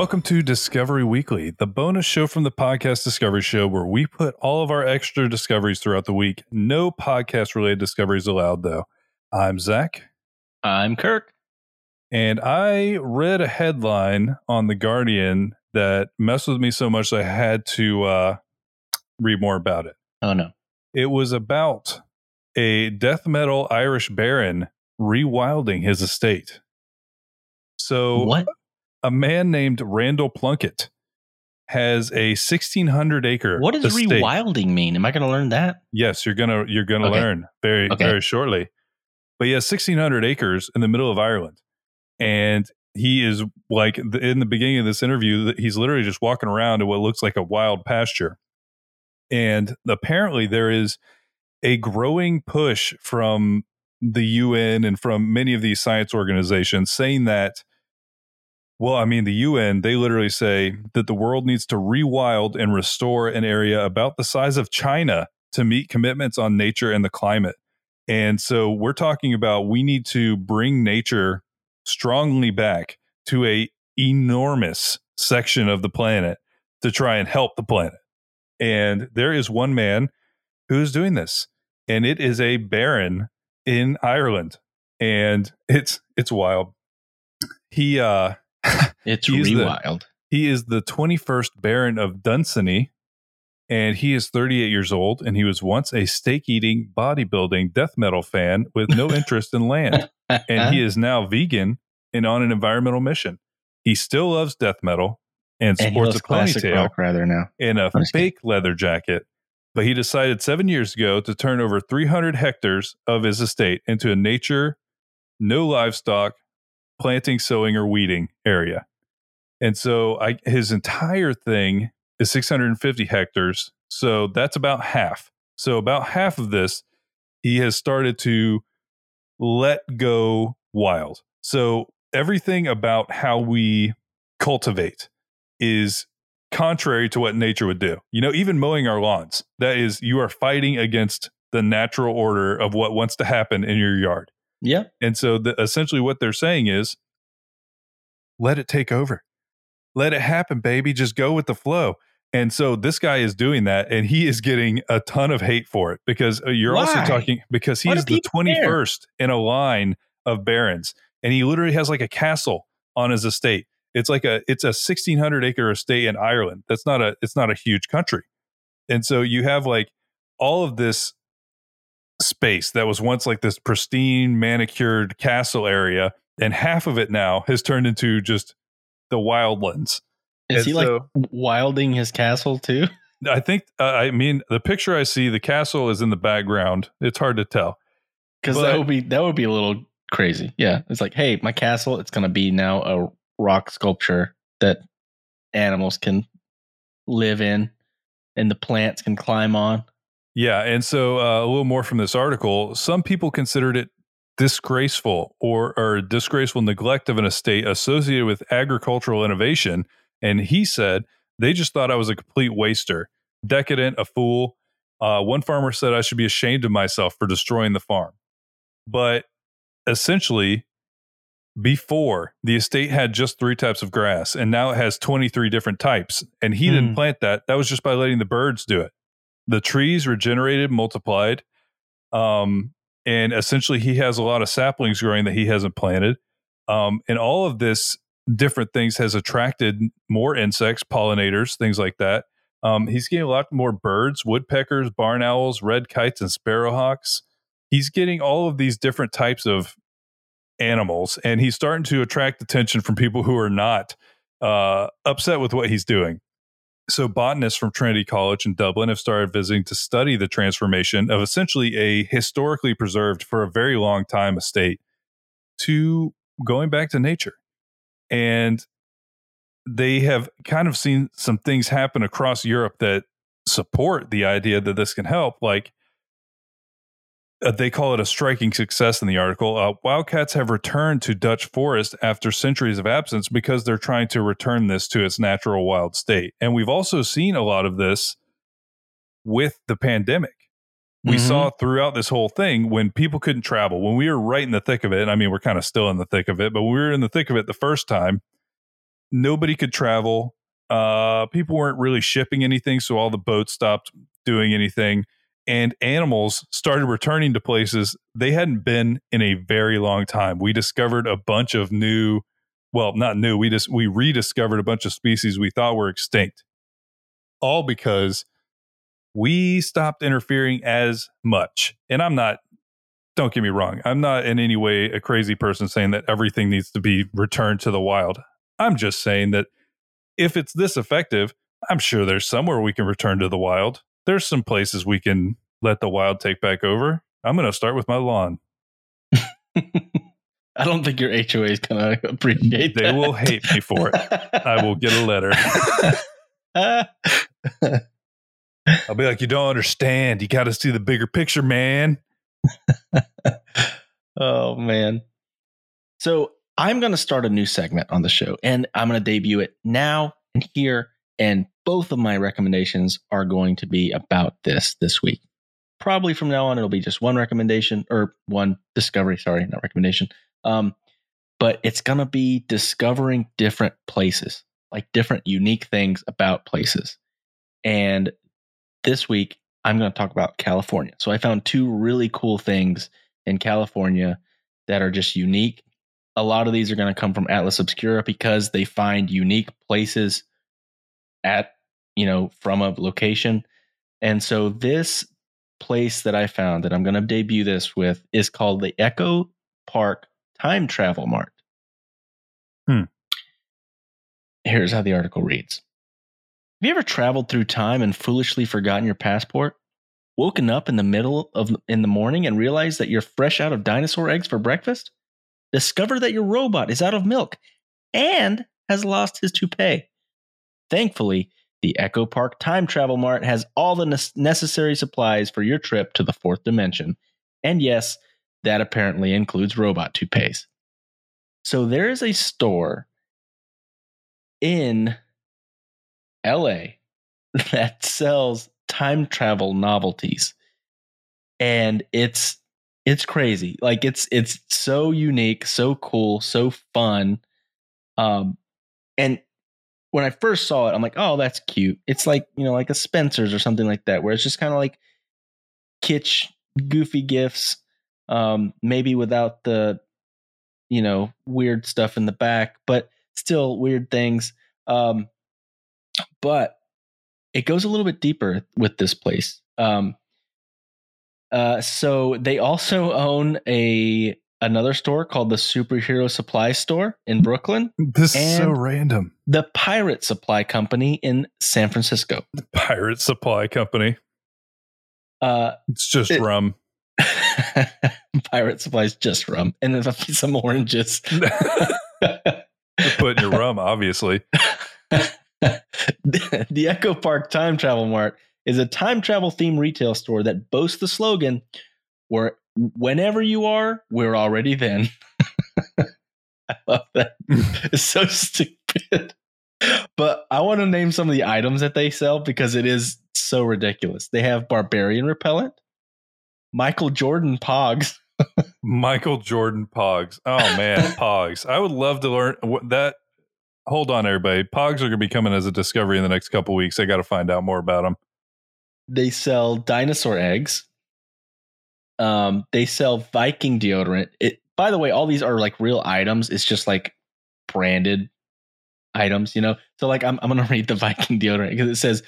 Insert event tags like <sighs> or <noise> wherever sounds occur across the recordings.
Welcome to Discovery Weekly, the bonus show from the podcast Discovery Show, where we put all of our extra discoveries throughout the week. No podcast related discoveries allowed, though. I'm Zach, I'm Kirk. and I read a headline on The Guardian that messed with me so much that I had to uh, read more about it. Oh no. It was about a death metal Irish baron rewilding his estate. So, What? A man named Randall Plunkett has a 1600 acre What does estate. rewilding mean? Am I going to learn that? Yes, you're gonna you're gonna Okay. learn very Okay. very shortly. But he has 1600 acres in the middle of Ireland, and he is like the, in the beginning of this interview, that he's literally just walking around in what looks like a wild pasture, and apparently there is a growing push from the UN and from many of these science organizations saying that. Well, I mean, the UN, they literally say that the world needs to rewild and restore an area about the size of China to meet commitments on nature and the climate. And so we're talking about we need to bring nature strongly back to a enormous section of the planet to try and help the planet. And there is one man who's doing this, and it is a baron in Ireland, and it's it's wild. He uh It's He's the- he is the 21st Baron of Dunsany, and he is 38 years old. And he was once a steak eating, bodybuilding, death metal fan with no <laughs> interest in land. And he is now vegan and on an environmental mission. He still loves death metal and And sports loves a classic ponytail rather now. and a I'm fake leather jacket. But he decided seven years ago to turn over 300 hectares of his estate into a nature, no livestock, planting, sowing, or weeding area. And so I, his entire thing is 650 hectares. So that's about half. So about half of this, he has started to let go wild. So everything about how we cultivate is contrary to what nature would do. You know, even mowing our lawns, that is, you are fighting against the natural order of what wants to happen in your yard. Yeah. And so the, essentially what they're saying is let it take over. Let it happen, baby. Just go with the flow. And so this guy is doing that and he is getting a ton of hate for it because uh, you're also talking because Why he's the people care? 21st in a line of barons and he literally has like a castle on his estate. It's like a it's a 1600 acre estate in Ireland. That's not a it's not a huge country. And so you have like all of this space that was once like this pristine manicured castle area and half of it now has turned into just the wildlands. Is And he like wilding his castle too? <laughs> I think uh, I mean the picture I see the castle is in the background. It's hard to tell. Because that would be that would be a little crazy. Yeah. It's like, hey, my castle, it's gonna be now a rock sculpture that animals can live in and the plants can climb on. Yeah, and so uh, a little more from this article. Some people considered it disgraceful or or disgraceful neglect of an estate associated with agricultural innovation, and he said they just thought I was a complete waster, decadent, a fool. Uh, one farmer said I should be ashamed of myself for destroying the farm, but essentially. Before the estate had just three types of grass, and now it has 23 different types. And he didn't Hmm. plant that. That was just by letting the birds do it the trees regenerated, multiplied. Um, and essentially, he has a lot of saplings growing that he hasn't planted. Um, and all of this different things has attracted more insects, pollinators, things like that. Um, he's getting a lot more birds, woodpeckers, barn owls, red kites, and sparrowhawks. He's getting all of these different types of animals, and he's starting to attract attention from people who are not uh, upset with what he's doing. So, botanists from Trinity College in Dublin have started visiting to study the transformation of essentially a historically preserved for a very long time estate to going back to nature. And they have kind of seen some things happen across Europe that support the idea that this can help. Like uh, they call it a striking success in the article. Uh, wildcats have returned to Dutch forest after centuries of absence because they're trying to return this to its natural wild state. And we've also seen a lot of this with the pandemic. We Mhm. saw throughout this whole thing when people couldn't travel, when we were right in the thick of it. I mean, we're kind of still in the thick of it, but when we were in the thick of it the first time. nobody could travel. Uh, people weren't really shipping anything, so all the boats stopped doing anything, and animals started returning to places they hadn't been in a very long time. We discovered a bunch of new, well, not new. We just we rediscovered a bunch of species we thought were extinct, all because we stopped interfering as much. And I'm not don't get me wrong, I'm not in any way a crazy person saying that everything needs to be returned to the wild. I'm just saying that if it's this effective, I'm sure there's somewhere we can return to the wild. There's some places we can let the wild take back over. I'm going to start with my lawn. <laughs> I don't think your HOA is going to appreciate they that. will hate me for it. I will get a letter. <laughs> I'll be like, you don't understand. You got to see the bigger picture, man. <laughs> oh man. So I'm going to start a new segment on the show and I'm going to debut it now and here. And both of my recommendations are going to be about this this week. Probably from now on, it'll be just one recommendation or one discovery. Sorry, not recommendation. Um, but it's going to be discovering different places, like different unique things about places. And this week, I'm going to talk about California. So I found two really cool things in California that are just unique. A lot of these are going to come from Atlas Obscura because they find unique places at, you know, from a location. And so this place that I found that I'm going to debut this with is called the Echo Park Time Travel Mart. Hmm. Here's how the article reads. Have you ever traveled through time and foolishly forgotten your passport? Woken up in the middle of in the morning and realized that you're fresh out of dinosaur eggs for breakfast? Discover that your robot is out of milk and has lost his toupee. Thankfully, the Echo Park Time Travel Mart has all the necessary supplies for your trip to the fourth dimension. And yes, that apparently includes robot toupees. So there is a store in LA <laughs> that sells time travel novelties. And it's it's crazy. Like it's it's so unique, so cool, so fun. Um and when I first saw it, I'm like, "Oh, that's cute." It's like, you know, like a Spencer's or something like that where it's just kind of like kitsch, goofy gifts um maybe without the you know, weird stuff in the back, but still weird things. Um but it goes a little bit deeper with this place. Um, uh, so they also own a another store called the Superhero Supply Store in Brooklyn, This is so random. the Pirate Supply Company in San Francisco. Pirate Supply Company. Uh, It's just It- rum. <laughs> Pirate Supply is just rum and then some oranges. <laughs> <laughs> Put in your rum, obviously. the Echo Park Time Travel Mart is a time travel themed retail store that boasts the slogan where whenever you are, we're already then. <laughs> I love that. <laughs> It's so stupid. But I want to name some of the items that they sell because it is so ridiculous. They have barbarian repellent, Michael Jordan pogs, <laughs> Michael Jordan Pogs. Oh man, Pogs. I would love to learn what that. Hold on, everybody. Pogs are going to be coming as a discovery in the next couple weeks. I got to find out more about them. they sell dinosaur eggs. Um, they sell Viking deodorant. It by the way, all these are like real items. It's just like branded items, you know. So like I'm I'm gonna <laughs> read the Viking deodorant because it says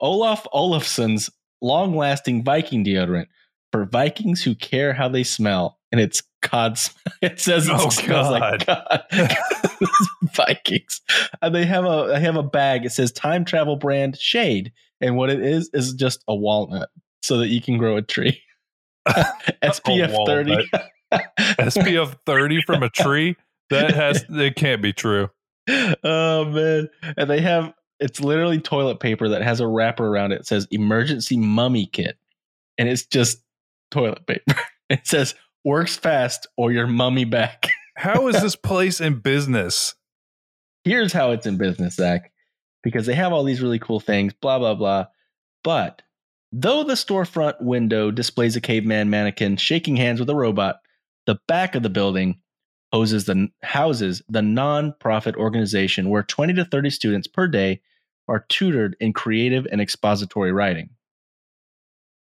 Olaf Olafson's long-lasting Viking deodorant for Vikings who care how they smell, and it's cod. <laughs> It says it Oh, smells like cod. <laughs> Vikings. And they have a they have a bag. It says time travel brand shade, and what it is is just a walnut, so that you can grow a tree. <laughs> SPF thirty. SPF <laughs> 30 from a tree? That has, it can't be true. oh man! And they have it's literally toilet paper that has a wrapper around it. It says emergency mummy kit, and it's just toilet paper. <laughs> It says works fast or your mummy back. How is this place in business? Here's how it's in business, Zach, because they have all these really cool things. Blah blah blah. But though the storefront window displays a caveman mannequin shaking hands with a robot, the back of the building houses the houses the nonprofit organization where 20 to 30 students per day are tutored in creative and expository writing.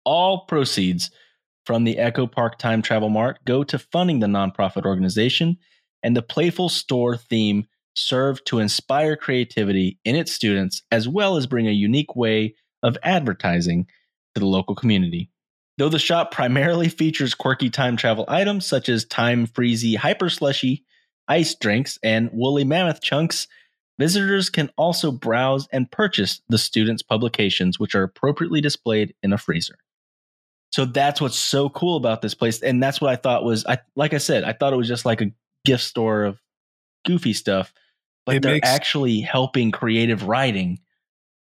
All proceeds from the Echo Park Time Travel Mart go to funding the nonprofit organization, and the playful store theme served to inspire creativity in its students as well as bring a unique way of advertising to the local community. Though the shop primarily features quirky time travel items such as time freezy hyper slushy, ice drinks, and woolly mammoth chunks, visitors can also browse and purchase the students' publications, which are appropriately displayed in a freezer. So that's what's so cool about this place, and that's what I thought was, I like I said, I thought it was just like a gift store of goofy stuff, but It they're makes- actually helping creative writing,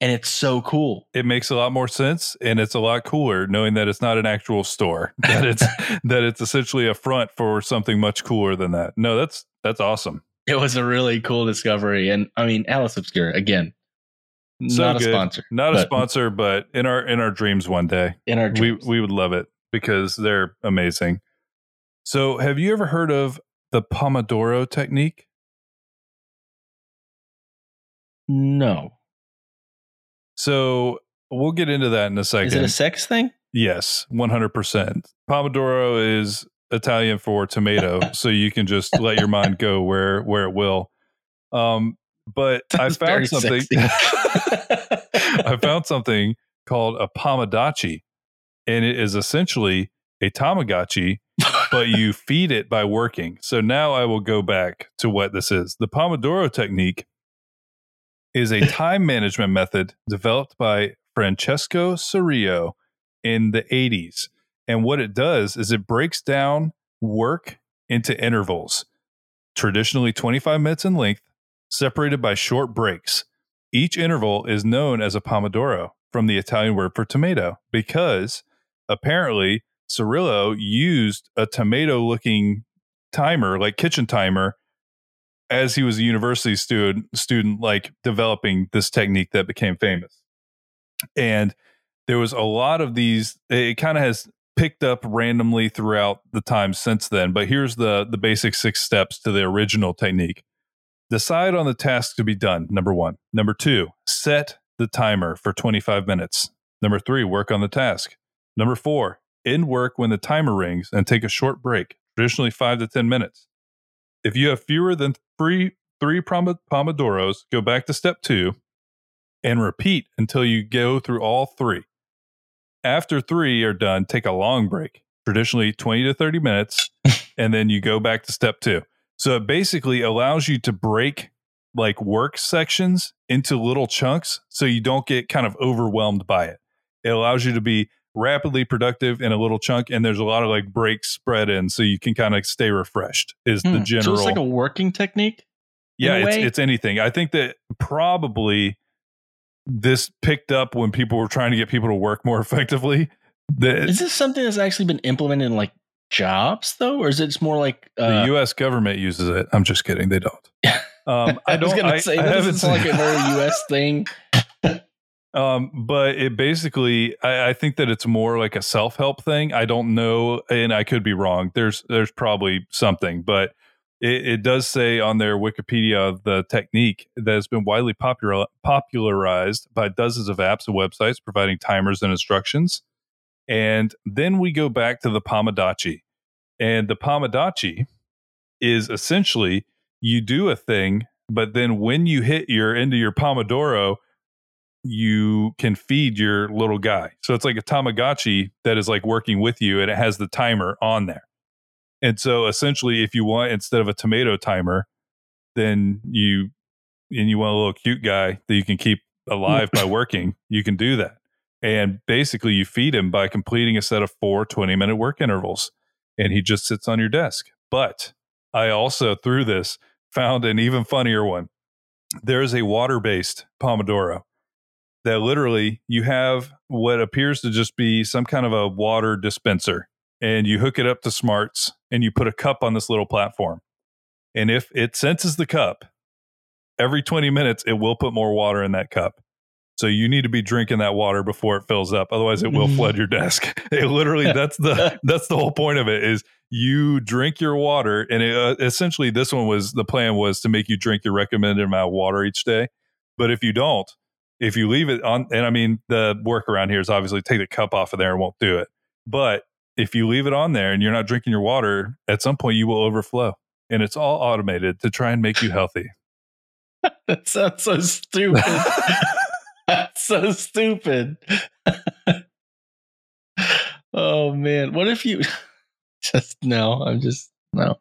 and it's so cool. it makes a lot more sense and it's a lot cooler knowing that it's not an actual store <laughs> that it's <laughs> that it's essentially a front for something much cooler than that. No that's that's awesome. It was a really cool discovery, and I mean, Atlas Obscura again, So not a sponsor, not a sponsor but in our in our dreams one day in our we dreams. we would love it because they're amazing. So have you ever heard of the pomodoro technique? No, so we'll get into that in a second is it a sex thing? Yes, 100%. Pomodoro is Italian for tomato, <laughs> so you can just let your mind go where where it will. Um, but <laughs> I found something. <laughs> I found something called a Pomodachi, and it is essentially a Tamagotchi, but you feed it by working. So now I will go back to what this is. The Pomodoro technique is a time management method developed by Francesco Cirillo in the 80s. And what it does is it breaks down work into intervals, traditionally 25 minutes in length, separated by short breaks. Each interval is known as a pomodoro from the Italian word for tomato because apparently Cirillo used a tomato looking timer, like kitchen timer, as he was a university student, student like developing this technique that became famous. And there was a lot of these, it kind of has picked up randomly throughout the time since then. But here's the the basic six steps to the original technique. Decide on the task to be done. Number one. Number two, set the timer for 25 minutes. Number three, work on the task. Number four, end work when the timer rings and take a short break, traditionally five to 10 minutes. If you have fewer than three, three pom- Pomodoros, go back to step two and repeat until you go through all three. After three are done, take a long break, traditionally 20 to 30 minutes, <laughs> and then you go back to step two. So it basically allows you to break like work sections into little chunks so you don't get kind of overwhelmed by it. It allows you to be rapidly productive in a little chunk and there's a lot of like breaks spread in so you can kind of stay refreshed is the Hmm. general So it's like a working technique. yeah it's it's anything i think that probably this picked up when people were trying to get people to work more <laughs> effectively the, Is this something that's actually been implemented in like jobs though, or is it more like the uh, us government uses it i'm just kidding they don't um, <laughs> I, I, was gonna say I doesn't sound like a very U.S. thing. Um, but it basically, I, I think that it's more like a self help thing. I don't know, and I could be wrong. There's there's probably something, but it, it does say on their Wikipedia the technique that has been widely popular popularized by dozens of apps and websites providing timers and instructions. And then we go back to the Pomodoro, and the Pomodoro is essentially you do a thing, but then when you hit your into your Pomodoro you can feed your little guy. So it's like a Tamagotchi that is like working with you and it has the timer on there. And so essentially if you want instead of a tomato timer, then you and you want a little cute guy that you can keep alive by <laughs> working, you can do that. And basically you feed him by completing a set of four 20 minute work intervals and he just sits on your desk. But I also through this found an even funnier one. There is a water-based Pomodoro that literally you have what appears to just be some kind of a water dispenser and you hook it up to smarts and you put a cup on this little platform. And if it senses the cup every 20 minutes it will put more water in that cup. So you need to be drinking that water before it fills up otherwise it will flood your desk. <laughs> It literally <laughs> that's the that's the whole point of it is you drink your water, and it, uh, essentially, this one was the plan was to make you drink your recommended amount of water each day. But if you don't, if you leave it on, and I mean, the work around here is obviously take the cup off of there and won't do it. But if you leave it on there and you're not drinking your water, at some point you will overflow. And it's all automated to try and make you healthy. <laughs> that sounds so stupid. <laughs> That's so stupid. <laughs> oh man, what if you just no? I'm just no.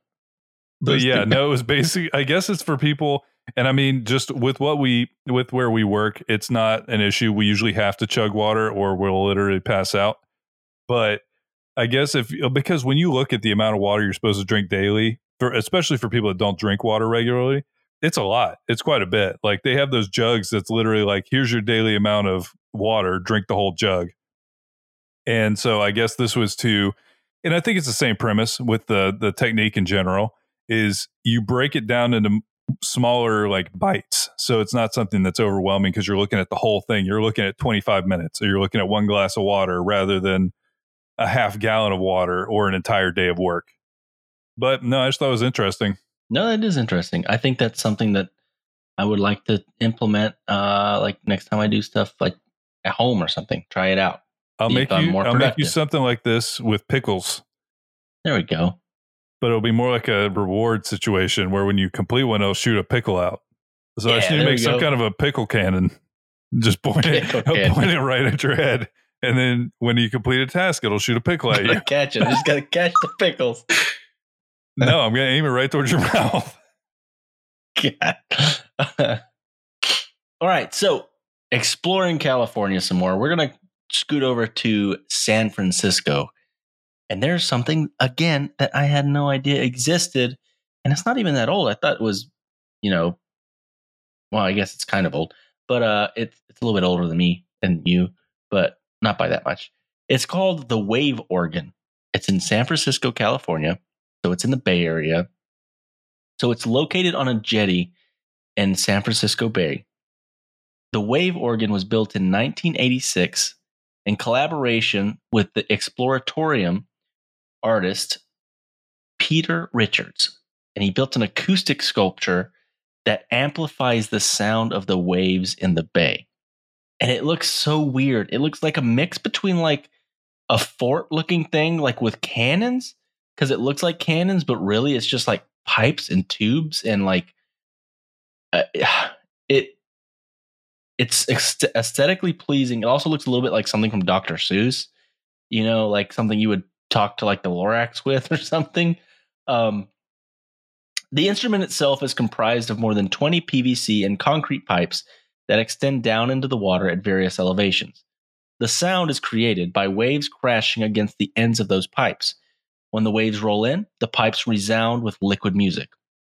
But yeah, no, it was basic. I guess it's for people, and I mean, just with what we with where we work, it's not an issue. We usually have to chug water, or we'll literally pass out. But I guess if uh, because when you look at the amount of water you're supposed to drink daily, for especially for people that don't drink water regularly, it's a lot. It's quite a bit. Like they have those jugs that's literally like, here's your daily amount of water, drink the whole jug. And so I guess this was to, and I think it's the same premise with the the technique in general is you break it down into smaller like bites. So it's not something that's overwhelming because you're looking at the whole thing. You're looking at 25 minutes or you're looking at one glass of water rather than a half gallon of water or an entire day of work. But no, I just thought it was interesting. No, that is interesting. I think that's something that I would like to implement uh like next time I do stuff like at home or something. Try it out. I'll make you more I'll make you something like this with pickles. There we go. But it'll be more like a reward situation where when you complete one, it'll shoot a pickle out. So I Yeah, just need to make some go. kind of a pickle cannon. <laughs> Just point it, <laughs> point it right at your head, and then when you complete a task, it'll shoot a pickle at <laughs> you. catch it. Just gotta catch the pickles. no, I'm gonna aim it right towards your mouth. God. All right, so exploring California some more. We're gonna scoot over to San Francisco, and there's something again that I had no idea existed, and it's not even that old. I thought it was, you know, well, I guess it's kind of old, but uh, it's it's a little bit older than me and you, but not by that much. It's called the Wave Organ. It's in San Francisco, California, so it's in the Bay Area. So it's located on a jetty in San Francisco Bay. The wave organ was built in 1986 in collaboration with the exploratorium artist Peter Richards. And he built an acoustic sculpture that amplifies the sound of the waves in the bay. And it looks so weird. It looks like a mix between like a fort looking thing, like with cannons, because it looks like cannons, but really it's just like pipes and tubes and like uh, <sighs> it it's aesthetically pleasing it also looks a little bit like something from dr seuss you know like something you would talk to like the lorax with <laughs> or something um the instrument itself is comprised of more than 20 pvc and concrete pipes that extend down into the water at various elevations the sound is created by waves crashing against the ends of those pipes when the waves roll in, the pipes resound with liquid music,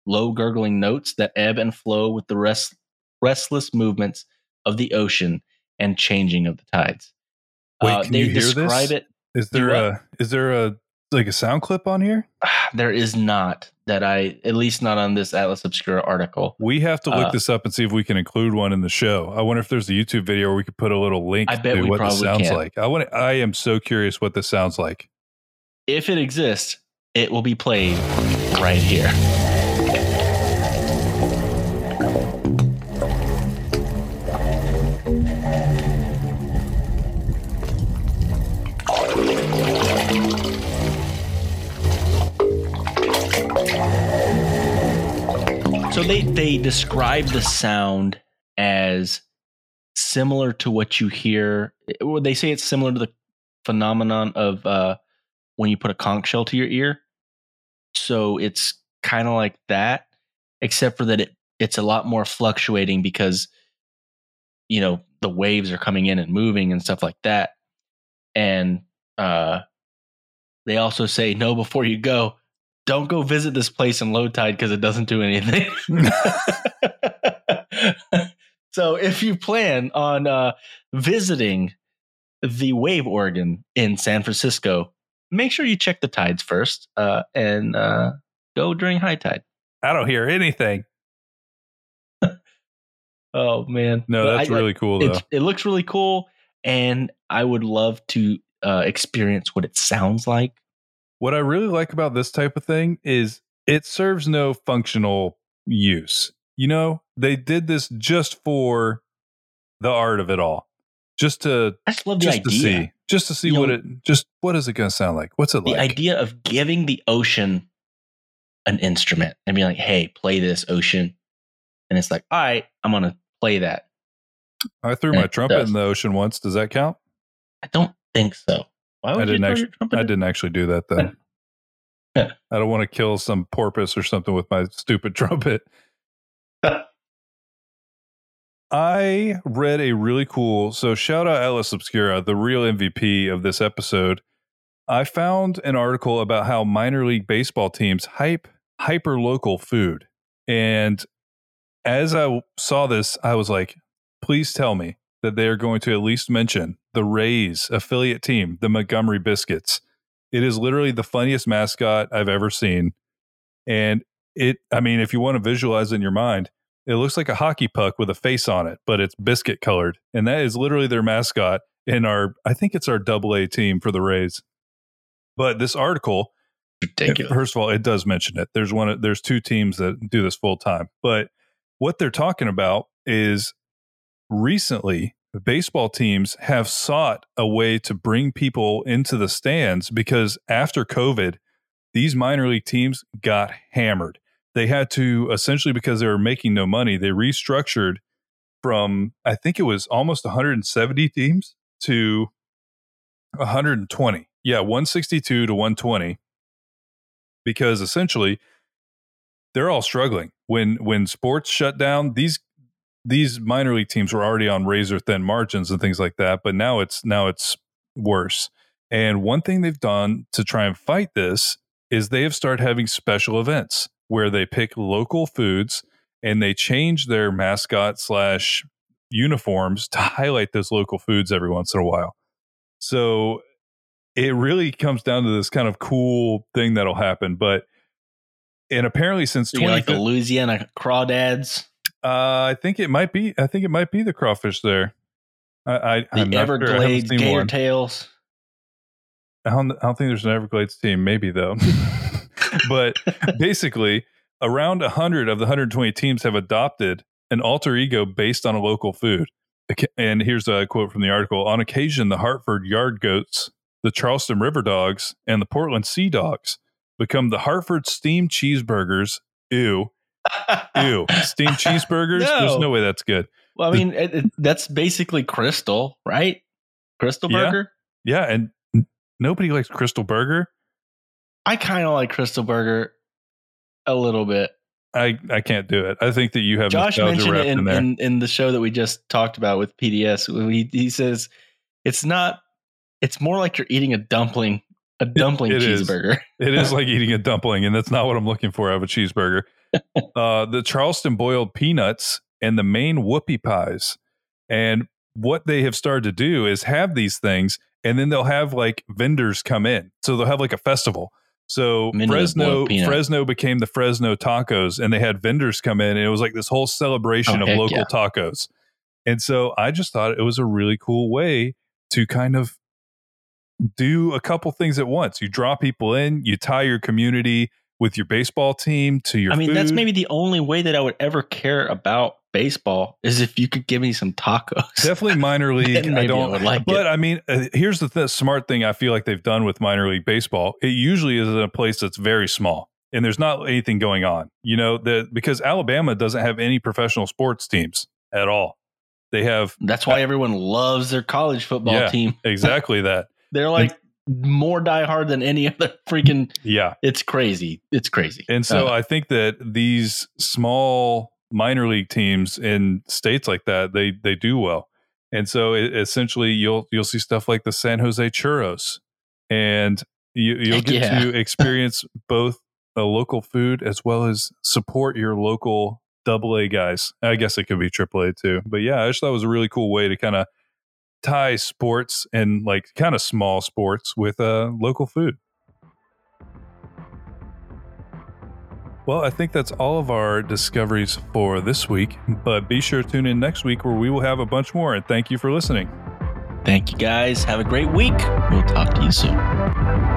low gurgling notes that ebb and flow with the rest, restless movements of the ocean and changing of the tides. Wait, Uh, they you hear describe this? it. Is there a is there a like a sound clip on here? <sighs> There is not that I, at least not on this Atlas Obscura article. We have to look Uh, this up and see if we can include one in the show. I wonder if there's a YouTube video where we could put a little link I bet to we what this sounds can. like. I want. I am so curious what this sounds like. If it exists, it will be played right here. So they they describe the sound as similar to what you hear. Or they say it's similar to the phenomenon of uh, when you put a conch shell to your ear. So it's kind of like that, except for that it it's a lot more fluctuating because you know the waves are coming in and moving and stuff like that. And uh, they also say no before you go. Don't go visit this place in low tide because it doesn't do anything. <laughs> so if you plan on uh, visiting the wave organ in San Francisco, make sure you check the tides first uh, and uh, go during high tide. I don't hear anything. <laughs> Oh man, No, But that's I- really cool though. It, it looks really cool, and I would love to uh, experience what it sounds like. What I really like about this type of thing is it serves no functional use. You know, they did this just for the art of it all. Just to I just love the just to idea. see. Just to see You what know- it just what is it gonna sound like? What's it the like? The idea of giving the ocean an instrument and being like, "Hey, play this ocean," and it's like, "All right, I'm gonna play that." I threw And my trumpet does. in the ocean once. Does that count? I don't think so. I didn't actually- I didn't actually do that then. <laughs> Yeah. I don't want to kill some porpoise or something with my stupid <laughs> trumpet. I read a really cool. So shout out Atlas Obscura, the real MVP of this episode. I found an article about how minor league baseball teams hype hyper local food, and as I saw this, I was like, please tell me that they are going to at least mention the Rays affiliate team, the Montgomery Biscuits. It is literally the funniest mascot I've ever seen. And it, I mean, if you want to visualize it in your mind, it looks like a hockey puck with a face on it, but it's biscuit colored. And that is literally their mascot in our, I think it's our double A team for the Rays. But this article, Ridiculous. First of all, it does mention it. There's one. There's two teams that do this full time. But what they're talking about is recently baseball teams have sought a way to bring people into the stands because after COVID, these minor league teams got hammered. They had to essentially because they were making no money. They restructured from I think it was almost 170 teams to 120. Yeah, 162 to 120 because essentially they're all struggling when when sports shut down these these minor league teams were already on razor thin margins and things like that but now it's now it's worse and one thing they've done to try and fight this is they have started having special events where they pick local foods and they change their mascot slash uniforms to highlight those local foods every once in a while so it really comes down to this kind of cool thing that'll happen. But and apparently since So you got, twenty, like the Louisiana crawdads, uh, I think it might be. I think it might be the crawfish there. I, I the not sure. I Everglades gator one. tails. I don't, I don't think there's an Everglades team. Maybe though. <laughs> but <laughs> basically, around hundred of the 120 teams have adopted an alter ego based on a local food. And here's a quote from the article: On occasion, the Hartford Yard Goats, the Charleston River Dogs, and the Portland Sea Dogs become the Hartford Steam Cheeseburgers. Ew, ew, steam <laughs> cheeseburgers. There's No. no way that's good. Well, I mean, it, it- that's basically Krystal, right? Krystal Yeah. Burger. Yeah, and nobody likes Krystal Burger. I kind of like Krystal Burger a little bit. I, I can't do it. I think that you have Josh mentioned it in, in in, in the show that we just talked about with PDS. He, he says it's not, it's more like you're eating a dumpling, a dumpling it is. cheeseburger. It is <laughs> like eating a dumpling, and that's not what I'm looking for out of a cheeseburger. Uh, the Charleston boiled peanuts and the Maine whoopie pies. And what they have started to do is have these things, and then they'll have like vendors come in. So they'll have like a festival. So I'm into the Fresno. Fresno became the Fresno tacos, and they had vendors come in, and it was like this whole celebration Oh, of local yeah. tacos. And so I just thought it was a really cool way to kind of do a couple things at once. You draw people in, you tie your community with your baseball team to your I mean, that's maybe the only way that I would ever care about baseball is if you could give me some tacos. definitely minor <laughs> league. I don't would like it. but it. I mean, uh, here's the th- smart thing I feel like they've done with minor league baseball. It usually is in a place that's very small and there's not anything going on. You know, the because Alabama doesn't have any professional sports teams at all. They have That's why everyone loves their college football Yeah. team. <laughs> exactly that. They're like more diehard than any <laughs> other freaking. Yeah. It's crazy. It's crazy. And so Uh, I think that these small minor league teams in states like that, they they do well. And so it, essentially you'll you'll see stuff like the San Jose Churros and you, you'll get yeah. to <laughs> experience both a local food as well as support your local double A guys. I guess it could be triple A too. But yeah, I just thought it was a really cool way to kind of tie sports and like kind of small sports with uh, local food. Well, I think that's all of our discoveries for this week, but be sure to tune in next week where we will have a bunch more. And thank you for listening. thank you guys. Have a great week. We'll talk to you soon.